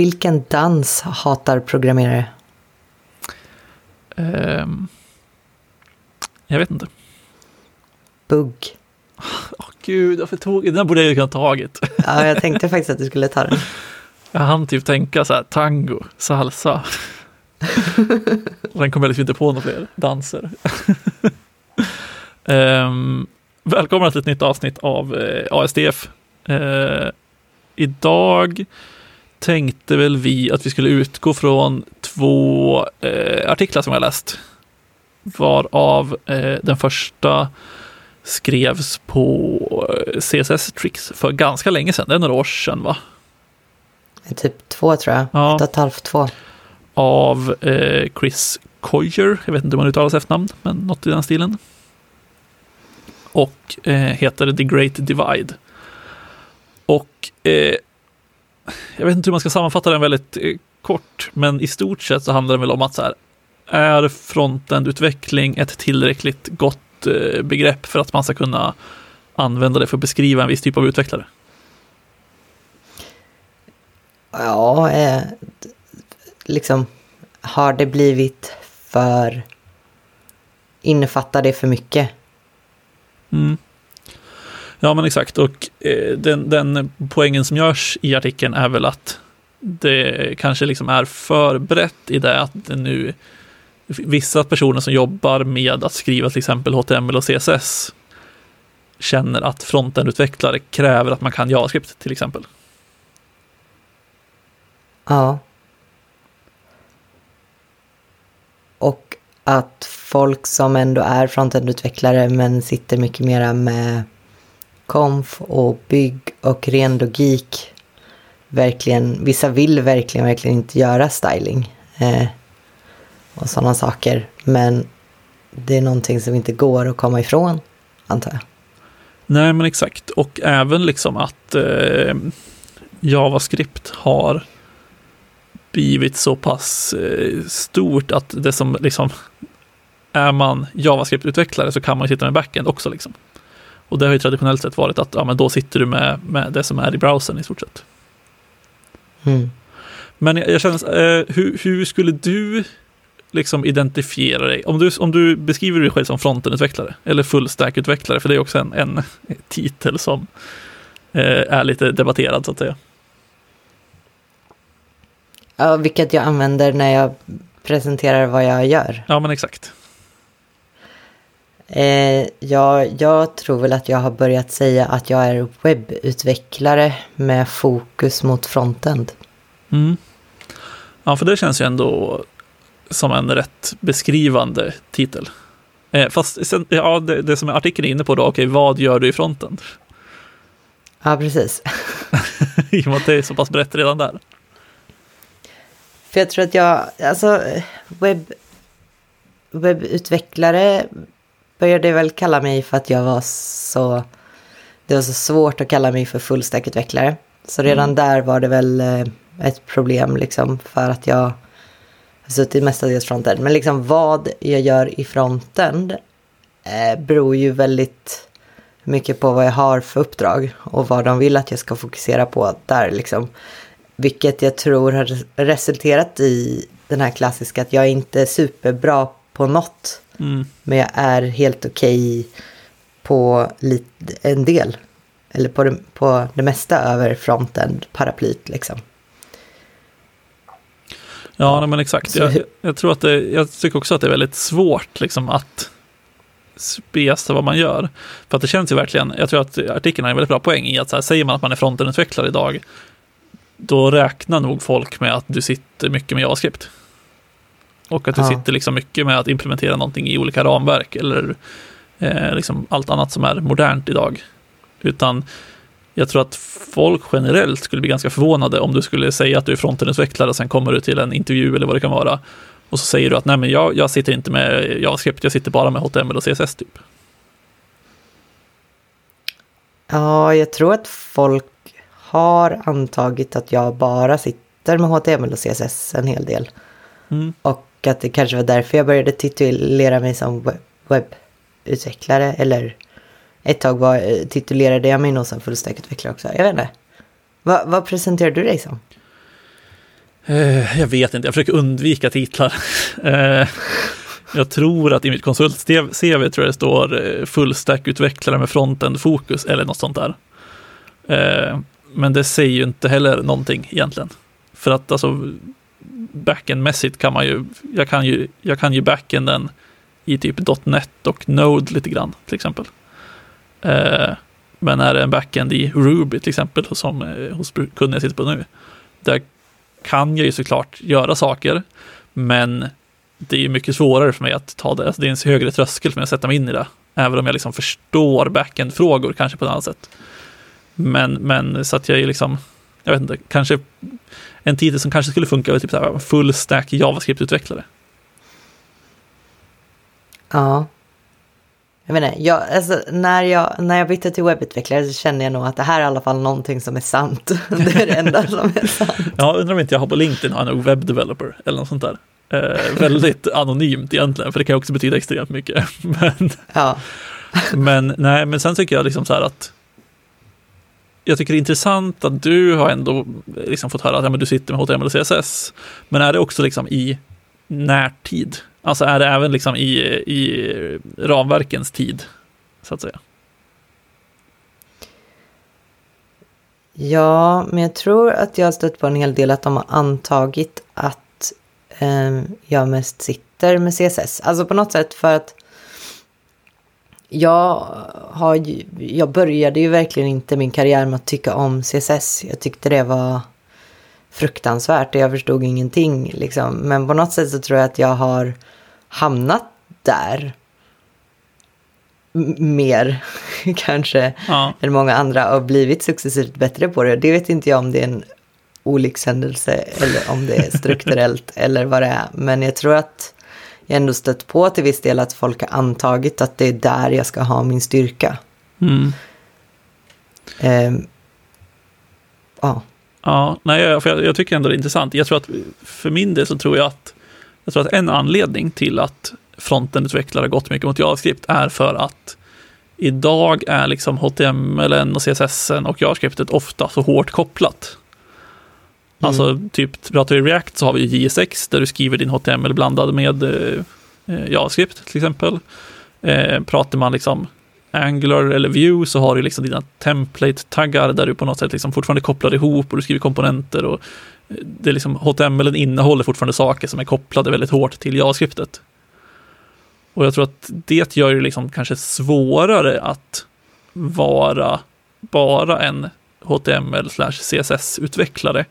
Vilken dans hatar programmerare? Ehm, jag vet inte. Bugg. Åh gud, varför tog Den där borde jag ju kunna tagit. Ja, jag tänkte faktiskt att du skulle ta den. Jag hann typ tänka så här, tango, salsa. Den kommer jag liksom inte på några fler danser. um, välkomna till ett nytt avsnitt av eh, ASDF. Uh, idag tänkte väl vi att vi skulle utgå från två eh, artiklar som jag läst. Varav eh, den första skrevs på eh, CSS Tricks för ganska länge sedan. Det är några år sedan va? Typ två tror jag. Ja. Ett och ett halvt, två. Av eh, Chris Coyer. Jag vet inte hur man uttalar hans efternamn, men något i den stilen. Och eh, heter The Great Divide. Och eh, jag vet inte hur man ska sammanfatta den väldigt eh, kort, men i stort sett så handlar det väl om att så här, är frontend-utveckling ett tillräckligt gott eh, begrepp för att man ska kunna använda det för att beskriva en viss typ av utvecklare? Ja, eh, liksom har det blivit för... Innefattar det för mycket? Mm. Ja, men exakt. Och eh, den, den poängen som görs i artikeln är väl att det kanske liksom är förberett i det att det nu vissa personer som jobbar med att skriva till exempel HTML och CSS känner att frontendutvecklare kräver att man kan JavaScript till exempel. Ja. Och att folk som ändå är frontendutvecklare men sitter mycket mera med konf och bygg och ren logik verkligen, vissa vill verkligen, verkligen inte göra styling eh, och sådana saker. Men det är någonting som inte går att komma ifrån, antar jag. Nej, men exakt. Och även liksom att eh, JavaScript har blivit så pass eh, stort att det som liksom är man JavaScript-utvecklare så kan man sitta med backend också. Liksom. Och det har ju traditionellt sett varit att ja, men då sitter du med, med det som är i browsern i stort sett. Mm. Men jag, jag känner, eh, hur, hur skulle du liksom identifiera dig? Om du, om du beskriver dig själv som frontenutvecklare eller fullstack-utvecklare, för det är också en, en titel som eh, är lite debatterad så att säga. Ja, vilket jag använder när jag presenterar vad jag gör. Ja, men exakt. Eh, ja, jag tror väl att jag har börjat säga att jag är webbutvecklare med fokus mot frontend. Mm. Ja, för det känns ju ändå som en rätt beskrivande titel. Eh, fast sen, ja, det, det som artikeln är inne på då, okej, vad gör du i fronten? Ja, precis. I och med att det är så pass brett redan där. För jag tror att jag, alltså webb, webbutvecklare började väl kalla mig för att jag var så, det var så svårt att kalla mig för fullstackutvecklare. Så redan mm. där var det väl eh, ett problem liksom för att jag har suttit mestadels frontend. Men liksom vad jag gör i frontend eh, beror ju väldigt mycket på vad jag har för uppdrag och vad de vill att jag ska fokusera på där liksom. Vilket jag tror har resulterat i den här klassiska att jag är inte superbra på något. Mm. Men jag är helt okej okay på en del. Eller på det, på det mesta över frontend paraplyt liksom. Ja, men exakt. Jag, jag, tror att det, jag tycker också att det är väldigt svårt liksom att spesa vad man gör. För att det känns ju verkligen, jag tror att artikeln har en väldigt bra poäng i att så här, säger man att man är frontendutvecklare idag, då räknar nog folk med att du sitter mycket med JavaScript. Och att du ja. sitter liksom mycket med att implementera någonting i olika ramverk eller eh, liksom allt annat som är modernt idag. Utan jag tror att folk generellt skulle bli ganska förvånade om du skulle säga att du är frontendutvecklare och sen kommer du till en intervju eller vad det kan vara. Och så säger du att nej men jag, jag sitter inte med JavaScript, jag sitter bara med HTML och CSS typ. Ja, jag tror att folk har antagit att jag bara sitter med HTML och CSS en hel del. Mm. Och och att det kanske var därför jag började titulera mig som webbutvecklare. Eller ett tag var, eh, titulerade jag mig nog som fullstackutvecklare också. Jag vet inte. Va, vad presenterar du dig som? Eh, jag vet inte, jag försöker undvika titlar. Eh, jag tror att i mitt konsult-CV tror jag det står fullstackutvecklare med frontend-fokus eller något sånt där. Men det säger ju inte heller någonting egentligen. För att alltså Backendmässigt kan man ju, jag kan ju, jag kan ju backenden i typ .NET och Node lite grann till exempel. Eh, men är det en backend i Ruby till exempel, som eh, hos kunden jag sitter på nu, där kan jag ju såklart göra saker, men det är mycket svårare för mig att ta det. Alltså det är en högre tröskel för mig att sätta mig in i det. Även om jag liksom förstår backend-frågor kanske på ett annat sätt. Men, men så att jag är liksom, jag vet inte, kanske en titel som kanske skulle funka är typ så här, full stack JavaScript-utvecklare. Ja. Jag inte, jag, alltså, när, jag, när jag bytte till webbutvecklare så kände jag nog att det här är i alla fall någonting som är sant. det är det enda som är sant. Ja, undrar om inte jag har på LinkedIn har en webbdeveloper eller något sånt där. Eh, väldigt anonymt egentligen, för det kan också betyda extremt mycket. men, ja. men, nej, men sen tycker jag liksom så här att jag tycker det är intressant att du har ändå liksom fått höra att ja, men du sitter med HTML och CSS. Men är det också liksom i närtid? Alltså är det även liksom i, i ramverkens tid, så att säga? Ja, men jag tror att jag har stött på en hel del att de har antagit att eh, jag mest sitter med CSS. Alltså på något sätt för att jag, har, jag började ju verkligen inte min karriär med att tycka om CSS. Jag tyckte det var fruktansvärt och jag förstod ingenting. Liksom. Men på något sätt så tror jag att jag har hamnat där mer kanske ja. än många andra och blivit successivt bättre på det. Det vet inte jag om det är en olyckshändelse eller om det är strukturellt eller vad det är. Men jag tror att jag ändå stött på till viss del att folk har antagit att det är där jag ska ha min styrka. Mm. Um, ja. Ja, nej, för jag, jag, tycker ändå det är intressant. Jag tror att för min del så tror jag att, jag tror att en anledning till att frontendutvecklare gått mycket mot JavaScript är för att idag är liksom HTML och CSS och JavaScriptet ofta så hårt kopplat. Mm. Alltså, typ, pratar vi React så har vi JSX där du skriver din HTML blandad med eh, eh, JavaScript till exempel. Eh, pratar man liksom Angular eller Vue så har du liksom dina template-taggar där du på något sätt liksom fortfarande kopplar ihop och du skriver komponenter och eh, det är liksom HTML innehåller fortfarande saker som är kopplade väldigt hårt till JavaScriptet. Och jag tror att det gör det liksom kanske svårare att vara bara en HTML CSS-utvecklare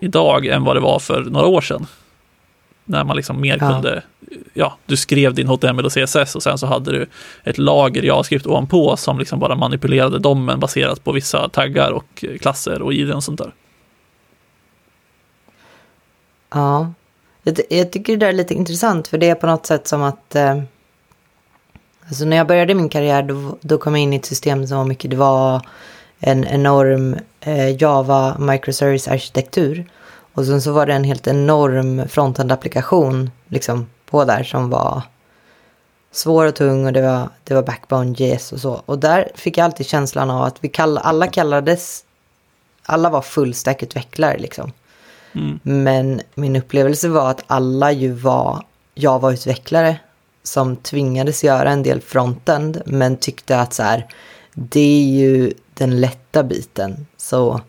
idag än vad det var för några år sedan. När man liksom mer ja. kunde, ja, du skrev din HTML och CSS och sen så hade du ett lager JavaScript ovanpå som liksom bara manipulerade domen baserat på vissa taggar och klasser och id och sånt där. Ja, jag, jag, tycker det där är lite intressant för det är på något sätt som att eh, Alltså när jag började min karriär då, då kom jag in i ett system som var mycket, det var en enorm eh, Java microservice-arkitektur. Och sen så var det en helt enorm frontend-applikation liksom, på där som var svår och tung och det var, det var backbone, JS och så. Och där fick jag alltid känslan av att vi kall, alla kallades, alla var fullstack-utvecklare liksom. Mm. Men min upplevelse var att alla ju var Java-utvecklare som tvingades göra en del frontend men tyckte att så här, det är ju den lätta biten. Så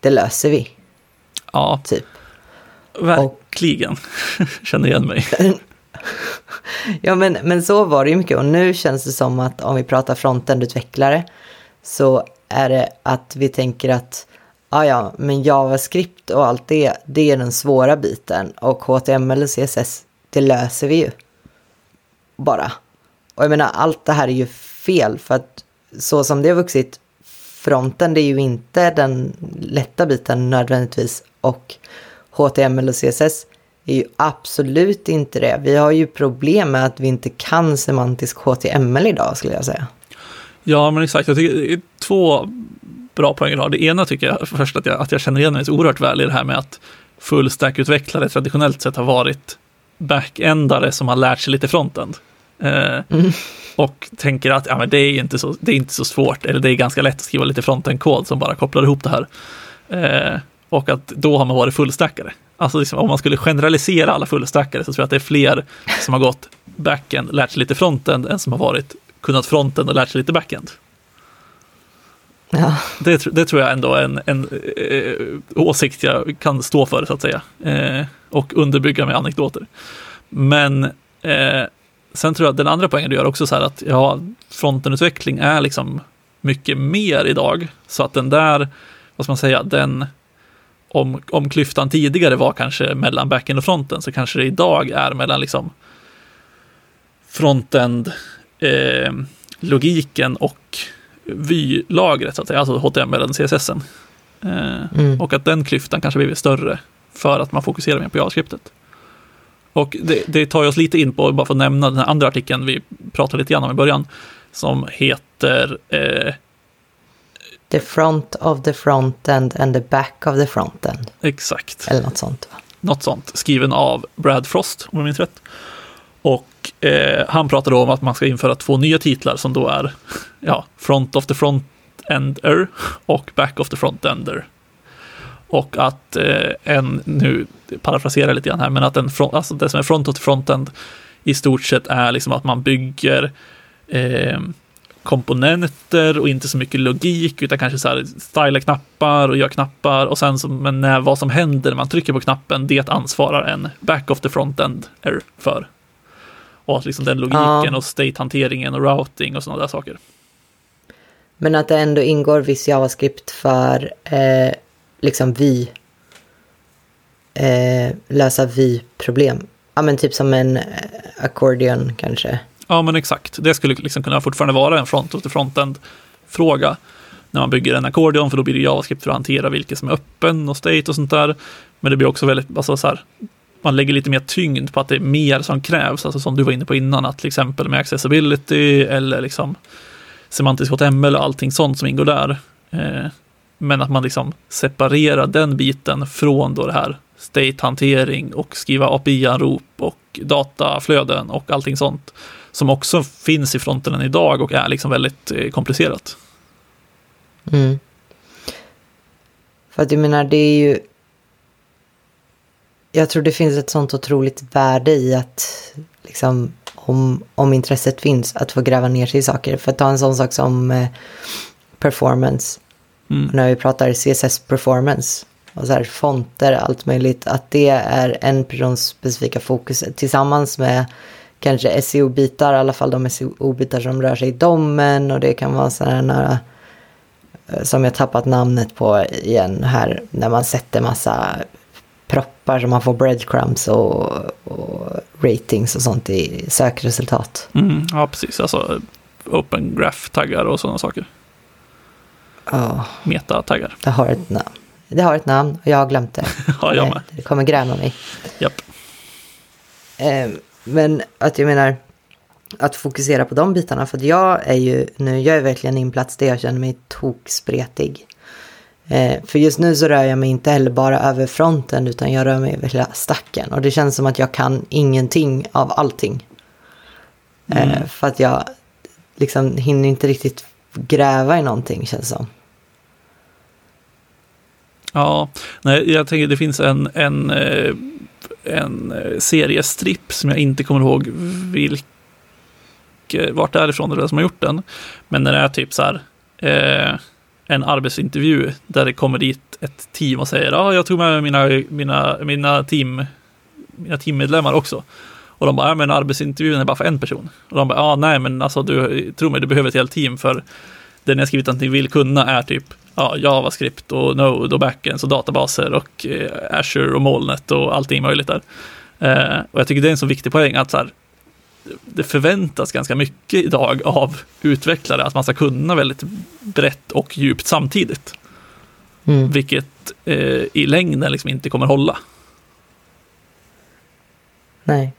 det löser vi. Ja, typ. verkligen. Och, Känner igen mig. ja, men, men så var det ju mycket. Och nu känns det som att om vi pratar frontend-utvecklare så är det att vi tänker att ja, ja, men JavaScript och allt det, det är den svåra biten. Och HTML och CSS, det löser vi ju. Bara. Och jag menar, allt det här är ju fel för att så som det har vuxit fronten, det är ju inte den lätta biten nödvändigtvis. Och HTML och CSS är ju absolut inte det. Vi har ju problem med att vi inte kan semantisk HTML idag skulle jag säga. Ja, men exakt. Jag tycker det är två bra poänger du har. Det ena tycker jag först att jag, att jag känner igen mig så oerhört väl i det här med att fullstack-utvecklare traditionellt sett har varit backendare som har lärt sig lite frontend. Eh, mm och tänker att ja, men det, är inte så, det är inte så svårt, eller det är ganska lätt att skriva lite frontend-kod som bara kopplar ihop det här. Eh, och att då har man varit fullstackare. Alltså liksom, om man skulle generalisera alla fullstackare så tror jag att det är fler som har gått backend, lärt sig lite frontend, än som har varit kunnat frontend och lärt sig lite backend. Ja. Det, det tror jag ändå är en, en eh, åsikt jag kan stå för, så att säga. Eh, och underbygga med anekdoter. Men eh, sen tror jag att den andra poängen du gör också så här att ja, frontenutveckling är liksom mycket mer idag. Så att den där, vad ska man säga, den om, om klyftan tidigare var kanske mellan backend och fronten så kanske det idag är mellan liksom frontend eh, logiken och vy-lagret, så att säga, alltså HTML och CSS. Eh, mm. Och att den klyftan kanske blivit större för att man fokuserar mer på JavaScriptet. Och det, det tar oss lite in på, bara för att nämna den andra artikeln vi pratade lite grann om i början, som heter eh, The front of the frontend and the back of the frontend. Exakt. Eller något sånt. Va? Något sånt, skriven av Brad Frost, om jag minns rätt. Och eh, han pratade om att man ska införa två nya titlar som då är ja, Front of the Frontender och Back of the Frontender. Och att eh, en, nu parafraserar jag lite grann här, men att en front, alltså det som är Front the Frontend i stort sett är liksom att man bygger eh, komponenter och inte så mycket logik utan kanske så här styla knappar och göra knappar och sen så, men när, vad som händer när man trycker på knappen det ansvarar en back of the frontend för. Och liksom den logiken ja. och state-hanteringen och routing och sådana där saker. Men att det ändå ingår viss JavaScript för eh, liksom vi eh, lösa vi-problem. Ja men typ som en eh, accordion kanske. Ja, men exakt. Det skulle liksom kunna fortfarande vara en front of the frontend fråga när man bygger en ackordion, för då blir det JavaScript för att hantera vilket som är öppen och state och sånt där. Men det blir också väldigt, alltså så här, man lägger lite mer tyngd på att det är mer som krävs, alltså som du var inne på innan, att till exempel med accessibility eller liksom semantisk HTML och allting sånt som ingår där. Eh, men att man liksom separerar den biten från då det här state-hantering och skriva API-anrop och dataflöden och allting sånt som också finns i fronten idag och är liksom väldigt eh, komplicerat. Mm. För att jag menar, det är ju... Jag tror det finns ett sånt otroligt värde i att, liksom, om, om intresset finns, att få gräva ner sig i saker. För att ta en sån sak som eh, performance. Mm. När vi pratar CSS performance och så här fonter, allt möjligt. Att det är en persons specifika fokus tillsammans med kanske SEO-bitar, i alla fall de SEO-bitar som rör sig i domen och det kan vara sådana eh, som jag tappat namnet på igen här, när man sätter massa proppar så man får breadcrumbs och, och ratings och sånt i sökresultat. Mm, ja, precis. Alltså open graph-taggar och sådana saker. Oh. Meta-taggar. Det har ett namn. Det har ett namn och jag har glömt det. ja, jag med. Det kommer gräma mig. Japp. Um, men att jag menar att fokusera på de bitarna. För att jag är ju nu, jag är verkligen i en plats där jag känner mig tokspretig. Eh, för just nu så rör jag mig inte heller bara över fronten utan jag rör mig över hela stacken. Och det känns som att jag kan ingenting av allting. Eh, mm. För att jag liksom hinner inte riktigt gräva i någonting känns som. Ja, nej, jag tänker det finns en, en eh, en eh, seriestripp som jag inte kommer ihåg vilk, vart det är ifrån eller vem som har gjort den. Men den är typ så här eh, en arbetsintervju där det kommer dit ett team och säger ja, ah, jag tog med mina, mina, mina, team, mina teammedlemmar också. Och de bara, ja men arbetsintervjun är bara för en person. Och de bara, ja ah, nej men alltså du, tro mig, du behöver ett helt team för det ni har skrivit att ni vill kunna är typ ja, JavaScript och Node och backends och databaser och eh, Azure och molnet och allting möjligt där. Eh, och jag tycker det är en så viktig poäng att så här, det förväntas ganska mycket idag av utvecklare att man ska kunna väldigt brett och djupt samtidigt. Mm. Vilket eh, i längden liksom inte kommer hålla. Nej.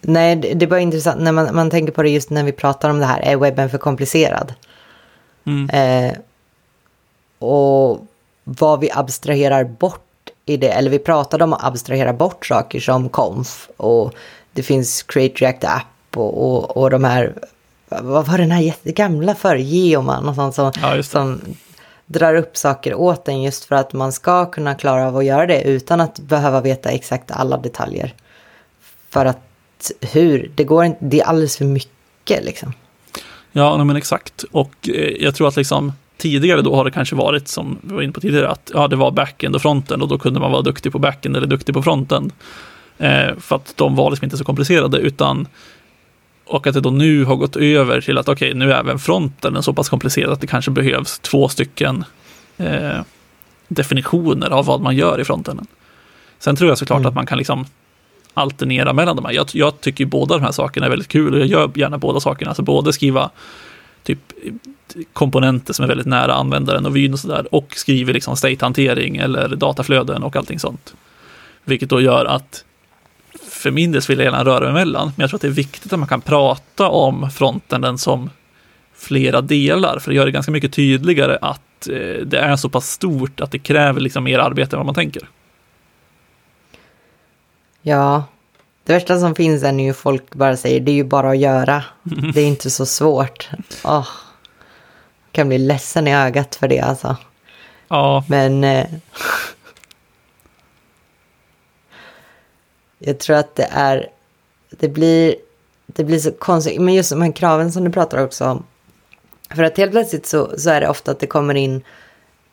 Nej, det är bara intressant när man, man tänker på det just när vi pratar om det här, är webben för komplicerad? Mm. Eh, och vad vi abstraherar bort i det, eller vi pratade om att abstrahera bort saker som konf och det finns Create React App och, och, och de här, vad var den här jättegamla för, Geoman och sånt som, ja, som drar upp saker åt en just för att man ska kunna klara av att göra det utan att behöva veta exakt alla detaljer. För att hur, det går inte, det är alldeles för mycket liksom. Ja, men exakt. Och eh, jag tror att liksom tidigare då har det kanske varit som vi var inne på tidigare att ja, det var backend och fronten och då kunde man vara duktig på backend eller duktig på fronten. Eh, för att de var liksom inte så komplicerade utan och att det då nu har gått över till att okej, okay, nu är även fronten så pass komplicerad att det kanske behövs två stycken eh, definitioner av vad man gör i fronten. Sen tror jag såklart mm. att man kan liksom alternera mellan de här. Jag, jag tycker båda de här sakerna är väldigt kul och jag gör gärna båda sakerna. Alltså både skriva typ komponenter som är väldigt nära användaren och vyn och sådär och skriver liksom state-hantering eller dataflöden och allting sånt. Vilket då gör att för min del vill jag gärna röra mig emellan, men jag tror att det är viktigt att man kan prata om frontenden som flera delar, för det gör det ganska mycket tydligare att eh, det är så pass stort att det kräver liksom mer arbete än vad man tänker. Ja, det värsta som finns är ju folk bara säger det är ju bara att göra. Det är inte så svårt. Oh, kan bli ledsen i ögat för det alltså. Ja. Men eh, jag tror att det är, det blir, det blir så konstigt, men just de här kraven som du pratar också om. För att helt plötsligt så, så är det ofta att det kommer in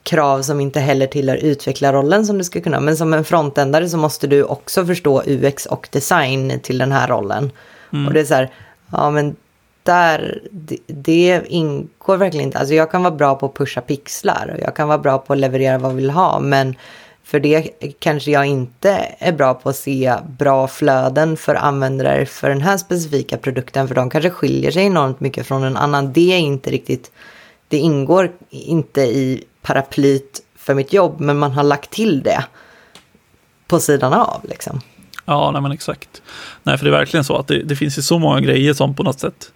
krav som inte heller tillhör utvecklarrollen som du ska kunna. Men som en frontändare så måste du också förstå UX och design till den här rollen. Mm. Och det är så här, ja men där, det, det, ingår verkligen inte. Alltså jag kan vara bra på att pusha pixlar och jag kan vara bra på att leverera vad vi vill ha. Men för det kanske jag inte är bra på att se bra flöden för användare för den här specifika produkten. För de kanske skiljer sig enormt mycket från en annan. Det är inte riktigt, det ingår inte i paraplyt för mitt jobb, men man har lagt till det på sidan av liksom. Ja, nej men exakt. Nej, för det är verkligen så att det, det finns ju så många grejer som på något sätt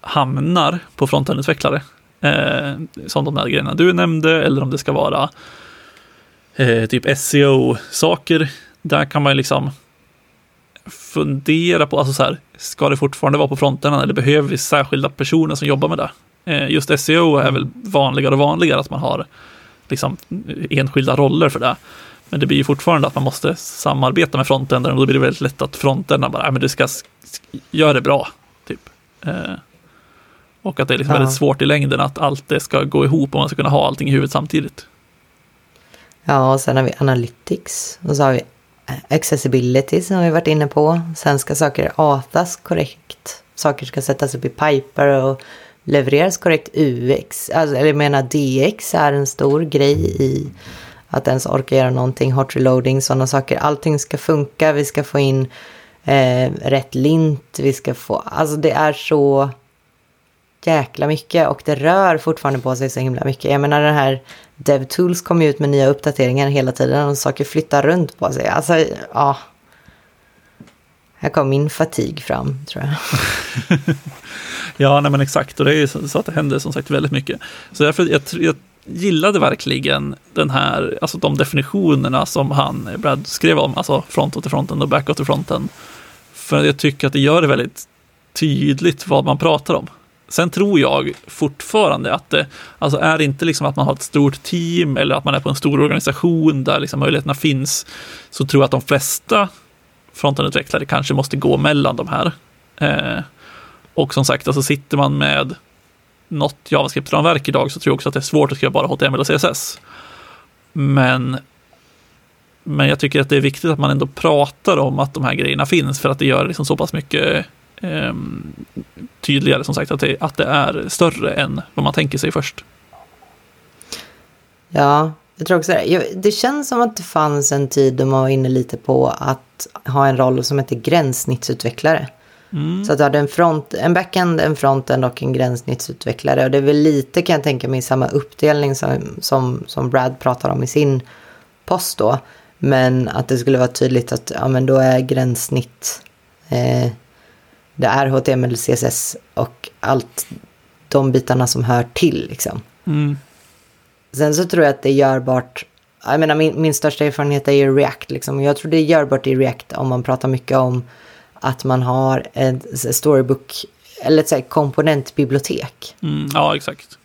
hamnar på frontendutvecklare. Eh, som de där grejerna du nämnde, eller om det ska vara eh, typ SEO-saker. Där kan man liksom fundera på, alltså så här, ska det fortfarande vara på fronten eller behöver vi särskilda personer som jobbar med det? Eh, just SEO är väl vanligare och vanligare att man har liksom enskilda roller för det. Men det blir ju fortfarande att man måste samarbeta med frontändaren och då blir det väldigt lätt att frontändaren bara, men du ska göra det bra. Typ. Eh, och att det är liksom ja. väldigt svårt i längden att allt det ska gå ihop och man ska kunna ha allting i huvudet samtidigt. Ja, och sen har vi analytics och så har vi accessibility som vi varit inne på. Sen ska saker atas korrekt. Saker ska sättas upp i piper och levereras korrekt UX. Alltså, eller jag menar DX är en stor grej i att ens orka göra någonting. Hot reloading, sådana saker. Allting ska funka. Vi ska få in eh, rätt lint. Vi ska få, alltså det är så jäkla mycket och det rör fortfarande på sig så himla mycket. Jag menar den här DevTools kommer ut med nya uppdateringar hela tiden och saker flyttar runt på sig. Alltså, ja. Här kom min fatig fram, tror jag. ja, nej men exakt. Och det är ju så att det händer som sagt väldigt mycket. Så därför, jag, jag gillade verkligen den här, alltså de definitionerna som han, Brad, skrev om, alltså front till fronten och back till fronten. För jag tycker att det gör det väldigt tydligt vad man pratar om. Sen tror jag fortfarande att det, alltså är det inte liksom att man har ett stort team eller att man är på en stor organisation där liksom möjligheterna finns, så tror jag att de flesta frontendutvecklare kanske måste gå mellan de här. Eh, och som sagt, alltså sitter man med något JavaScript-ramverk idag så tror jag också att det är svårt att skriva bara HTML och CSS. Men, men jag tycker att det är viktigt att man ändå pratar om att de här grejerna finns för att det gör liksom så pass mycket eh, tydligare som sagt att det, att det är större än vad man tänker sig först. Ja, jag tror också det. Det känns som att det fanns en tid då man var inne lite på att ha en roll som heter gränssnittsutvecklare. Mm. Så att du hade en, front, en backend, en frontend och en gränssnittsutvecklare. Och det är väl lite kan jag tänka mig samma uppdelning som, som, som Brad pratar om i sin post då. Men att det skulle vara tydligt att ja, men då är gränssnitt eh, det är HTML, CSS och allt de bitarna som hör till. Liksom. Mm. Sen så tror jag att det är görbart. Jag menar, min, min största erfarenhet är ju React. Liksom. Jag tror det är görbart i React om man pratar mycket om att man har ett storybook eller ett komponentbibliotek. Mm, ja, exakt.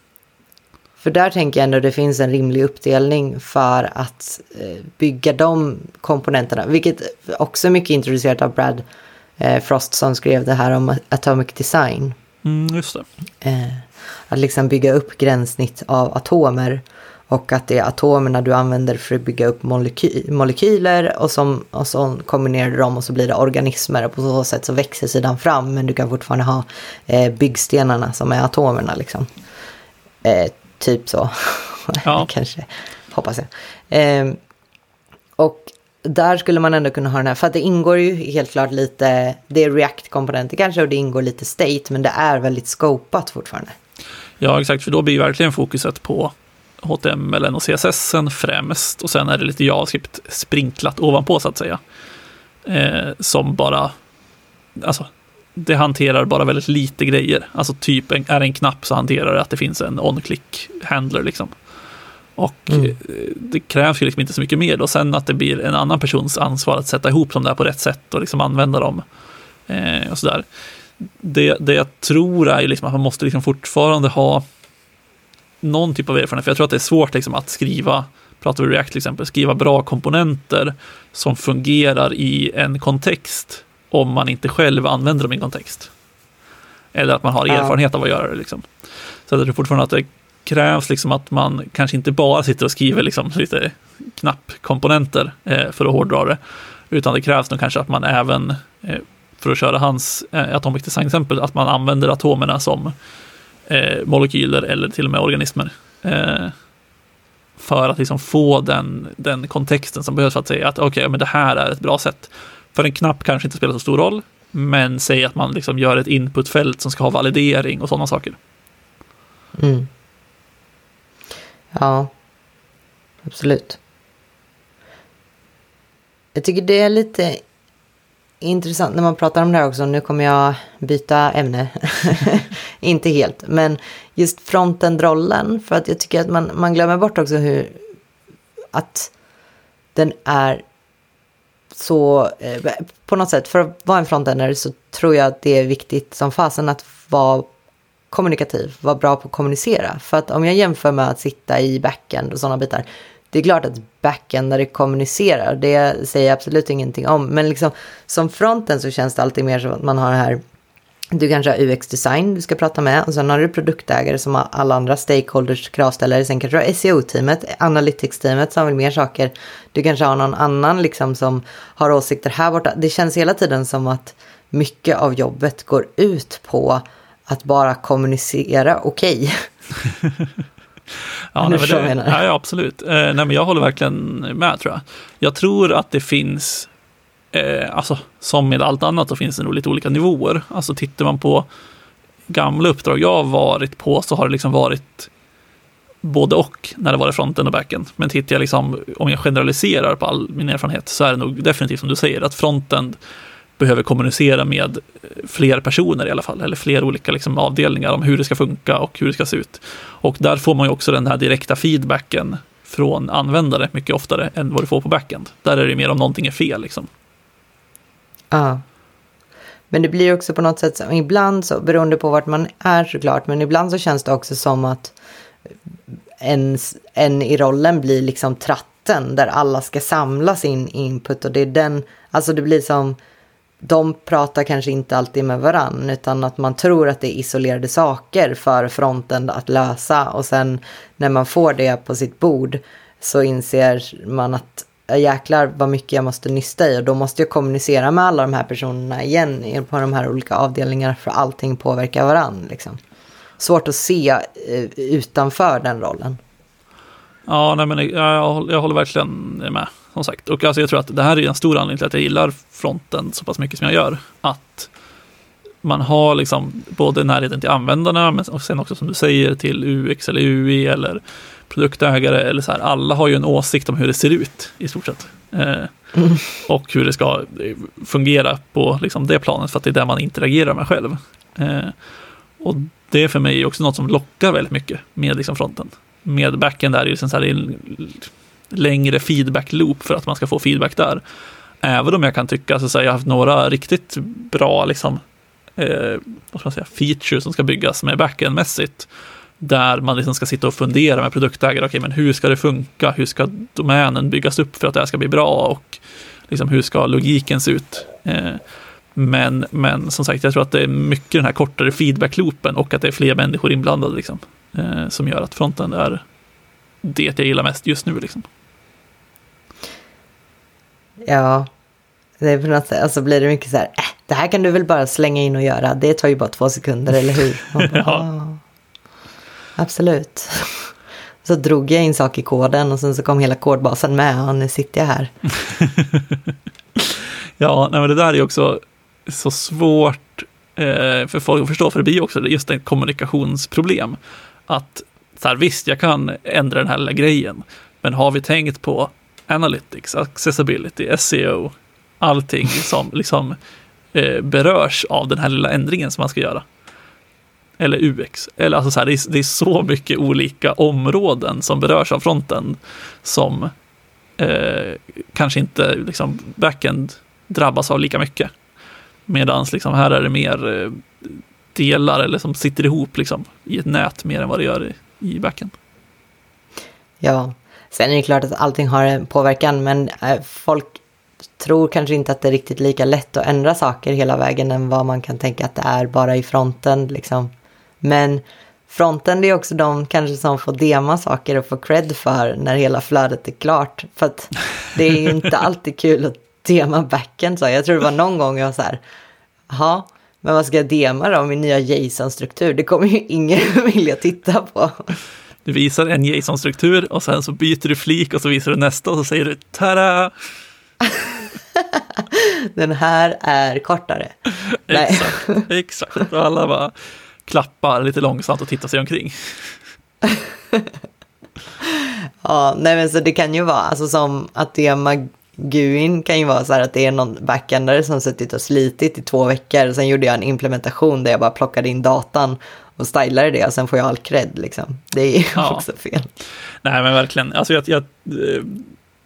För där tänker jag ändå det finns en rimlig uppdelning för att eh, bygga de komponenterna. Vilket också är mycket introducerat av Brad eh, Frost som skrev det här om Atomic Design. Mm, just det. Eh, att liksom bygga upp gränssnitt av atomer. Och att det är atomerna du använder för att bygga upp moleky molekyler och, som, och så kombinerar du dem och så blir det organismer och på så sätt så växer sidan fram men du kan fortfarande ha eh, byggstenarna som är atomerna liksom. Eh, typ så. Ja. Kanske, hoppas jag. Eh, och där skulle man ändå kunna ha den här, för att det ingår ju helt klart lite, det är React-komponenter kanske och det ingår lite state, men det är väldigt scopat fortfarande. Ja, exakt, för då blir verkligen fokuset på HTML och CSS främst och sen är det lite JavaScript sprinklat ovanpå så att säga. Eh, som bara, alltså, det hanterar bara väldigt lite grejer. Alltså typ, är det en knapp så hanterar det att det finns en on-click handler liksom. Och mm. Eh, det krävs ju liksom inte så mycket mer då. Sen att det blir en annan persons ansvar att sätta ihop dem där på rätt sätt och liksom använda dem. Eh, och sådär. Det, det jag tror är ju liksom att man måste liksom fortfarande ha någon typ av erfarenhet. För jag tror att det är svårt liksom att skriva, pratar vi React till exempel, skriva bra komponenter som fungerar i en kontext om man inte själv använder dem i en kontext. Eller att man har erfarenhet av att göra det. Liksom. Så jag tror fortfarande att det krävs liksom att man kanske inte bara sitter och skriver liksom lite knappkomponenter eh, för att hårdra det, utan det krävs nog kanske att man även, eh, för att köra hans eh, Atomic Design-exempel, att man använder atomerna som eh, molekyler eller till och med organismer. Eh, för att liksom få den, den kontexten som behövs för att säga att okej, okay, men det här är ett bra sätt. För en knapp kanske inte spelar så stor roll, men säg att man liksom gör ett inputfält som ska ha validering och sådana saker. Mm. Ja, absolut. Jag tycker det är lite intressant när man pratar om det här också. Nu kommer jag byta ämne. Inte helt, men just frontendrollen. För att jag tycker att man, man glömmer bort också hur att den är så, eh, på något sätt, för att vara en frontender så tror jag att det är viktigt som fasen att vara kommunikativ, vara bra på att kommunicera. För att om jag jämför med att sitta i backend och sådana bitar, det är klart att backendare kommunicerar, det säger jag absolut ingenting om. Men liksom, som fronten så känns det alltid mer som att man har det här du kanske har UX-design du ska prata med och sen har du produktägare som har alla andra stakeholders, kravställare. Sen kanske du har SEO-teamet, Analytics-teamet som vill mer saker. Du kanske har någon annan liksom som har åsikter här borta. Det känns hela tiden som att mycket av jobbet går ut på att bara kommunicera okej. Okay. ja, nej, det, nej, absolut. Eh, nej, men jag håller verkligen med tror jag. Jag tror att det finns, eh, alltså som med allt annat så finns det nog lite olika nivåer. Alltså tittar man på gamla uppdrag jag har varit på så har det liksom varit både och när det varit fronten och backen. Men tittar jag liksom, om jag generaliserar på all min erfarenhet så är det nog definitivt som du säger att fronten behöver kommunicera med fler personer i alla fall, eller fler olika liksom avdelningar om hur det ska funka och hur det ska se ut. Och där får man ju också den här direkta feedbacken från användare mycket oftare än vad du får på backend. Där är det mer om någonting är fel. Liksom. Ja. Men det blir också på något sätt, ibland så, beroende på vart man är såklart, men ibland så känns det också som att en, en i rollen blir liksom tratten där alla ska samla sin input och det är den, alltså det blir som de pratar kanske inte alltid med varann utan att man tror att det är isolerade saker för fronten att lösa och sen när man får det på sitt bord så inser man att jäklar vad mycket jag måste nysta i och då måste jag kommunicera med alla de här personerna igen på de här olika avdelningarna för allting påverkar varann. Liksom. Svårt att se eh, utanför den rollen. Ja, nej, men jag, jag håller verkligen med som sagt. Och alltså jag tror att det här är en stor anledning till att jag gillar fronten så pass mycket som jag gör. Att man har liksom både närheten till användarna, men sen också som du säger till UX eller UI eller produktägare eller så här. Alla har ju en åsikt om hur det ser ut i stort sett. Eh, mm. Och hur det ska fungera på liksom, det planet för att det är där man interagerar med själv. Eh, och det är för mig också något som lockar väldigt mycket med liksom, fronten. Med backen där är det liksom så här, längre feedback loop för att man ska få feedback där. Även om jag kan tycka så att jag har haft några riktigt bra liksom, eh, vad ska man säga, features som ska byggas med backend-mässigt. där man liksom ska sitta och fundera med produktägare, okej, okay, men hur ska det funka? Hur ska domänen byggas upp för att det här ska bli bra? Och liksom, hur ska logiken se ut? Eh, men, men som sagt, jag tror att det är mycket den här kortare feedback-loopen och att det är fler människor inblandade liksom, eh, som gör att fronten är det jag gillar mest just nu. Liksom. Ja, det är på något sätt, alltså blir det mycket så här, äh, det här kan du väl bara slänga in och göra, det tar ju bara två sekunder, eller hur? Bara, ja. Absolut. Så drog jag in sak i koden och sen så kom hela kodbasen med och nu sitter jag här. ja, nej, men det där är också så svårt eh, för folk att förstå, för det blir också just ett kommunikationsproblem. Att så här, visst, jag kan ändra den här lilla grejen, men har vi tänkt på analytics, accessibility, SEO, allting som liksom eh, berörs av den här lilla ändringen som man ska göra. Eller UX. Eller alltså så här, det, är, det är så mycket olika områden som berörs av fronten som eh, kanske inte liksom backend drabbas av lika mycket. Medan liksom här är det mer eh, delar eller som sitter ihop liksom, i ett nät mer än vad det gör i, i backend. Ja, sen är det klart att allting har en påverkan men eh, folk tror kanske inte att det är riktigt lika lätt att ändra saker hela vägen än vad man kan tänka att det är bara i fronten. Liksom. Men fronten det är också de kanske som får dema saker och få cred för när hela flödet är klart. För att det är ju inte alltid kul att dema backen. Så jag tror det var någon gång jag var så här, jaha, men vad ska jag dema då? Min nya JSON-struktur? Det kommer ju ingen vilja titta på. Du visar en JSON-struktur och sen så byter du flik och så visar du nästa och så säger du tada! Den här är kortare. exakt, exakt. Och alla bara klappar lite långsamt och tittar sig omkring. ja, nej men så det kan ju vara, alltså som att dema GUIN kan ju vara så här att det är någon backendare som suttit och slitit i två veckor. Och sen gjorde jag en implementation där jag bara plockade in datan och stylade det och sen får jag all cred liksom. Det är ju ja. också fel. Nej men verkligen, alltså jag, jag,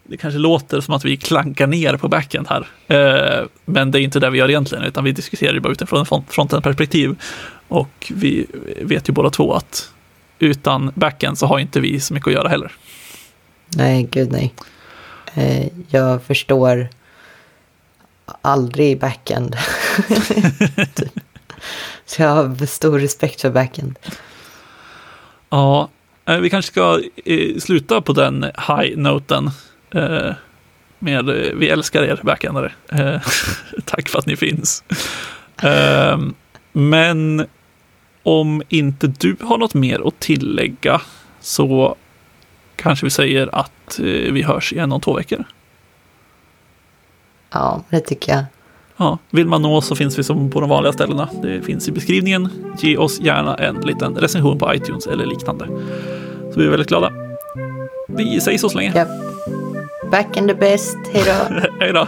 det kanske låter som att vi klankar ner på backend här. Eh, men det är inte det vi gör egentligen, utan vi diskuterar ju bara utifrån ett frontend-perspektiv. Och vi vet ju båda två att utan backend så har inte vi så mycket att göra heller. Nej, gud nej. Eh, jag förstår aldrig backend. Typ. så jag har stor respekt för backend. Ja, eh, vi kanske ska eh, sluta på den high-noten. Med vi älskar er backendare. Tack för att ni finns. Ehm, men om inte du har något mer att tillägga så kanske vi säger att eh, vi hörs igen om två veckor. Ja, det tycker jag. Ja, vill man nå oss så finns vi som på de vanliga ställena. Det finns i beskrivningen. Ge oss gärna en liten recension på iTunes eller liknande. Så vi är väldigt glada. Vi säger så så länge. Yep. Back in the best. Hej då. Hej då.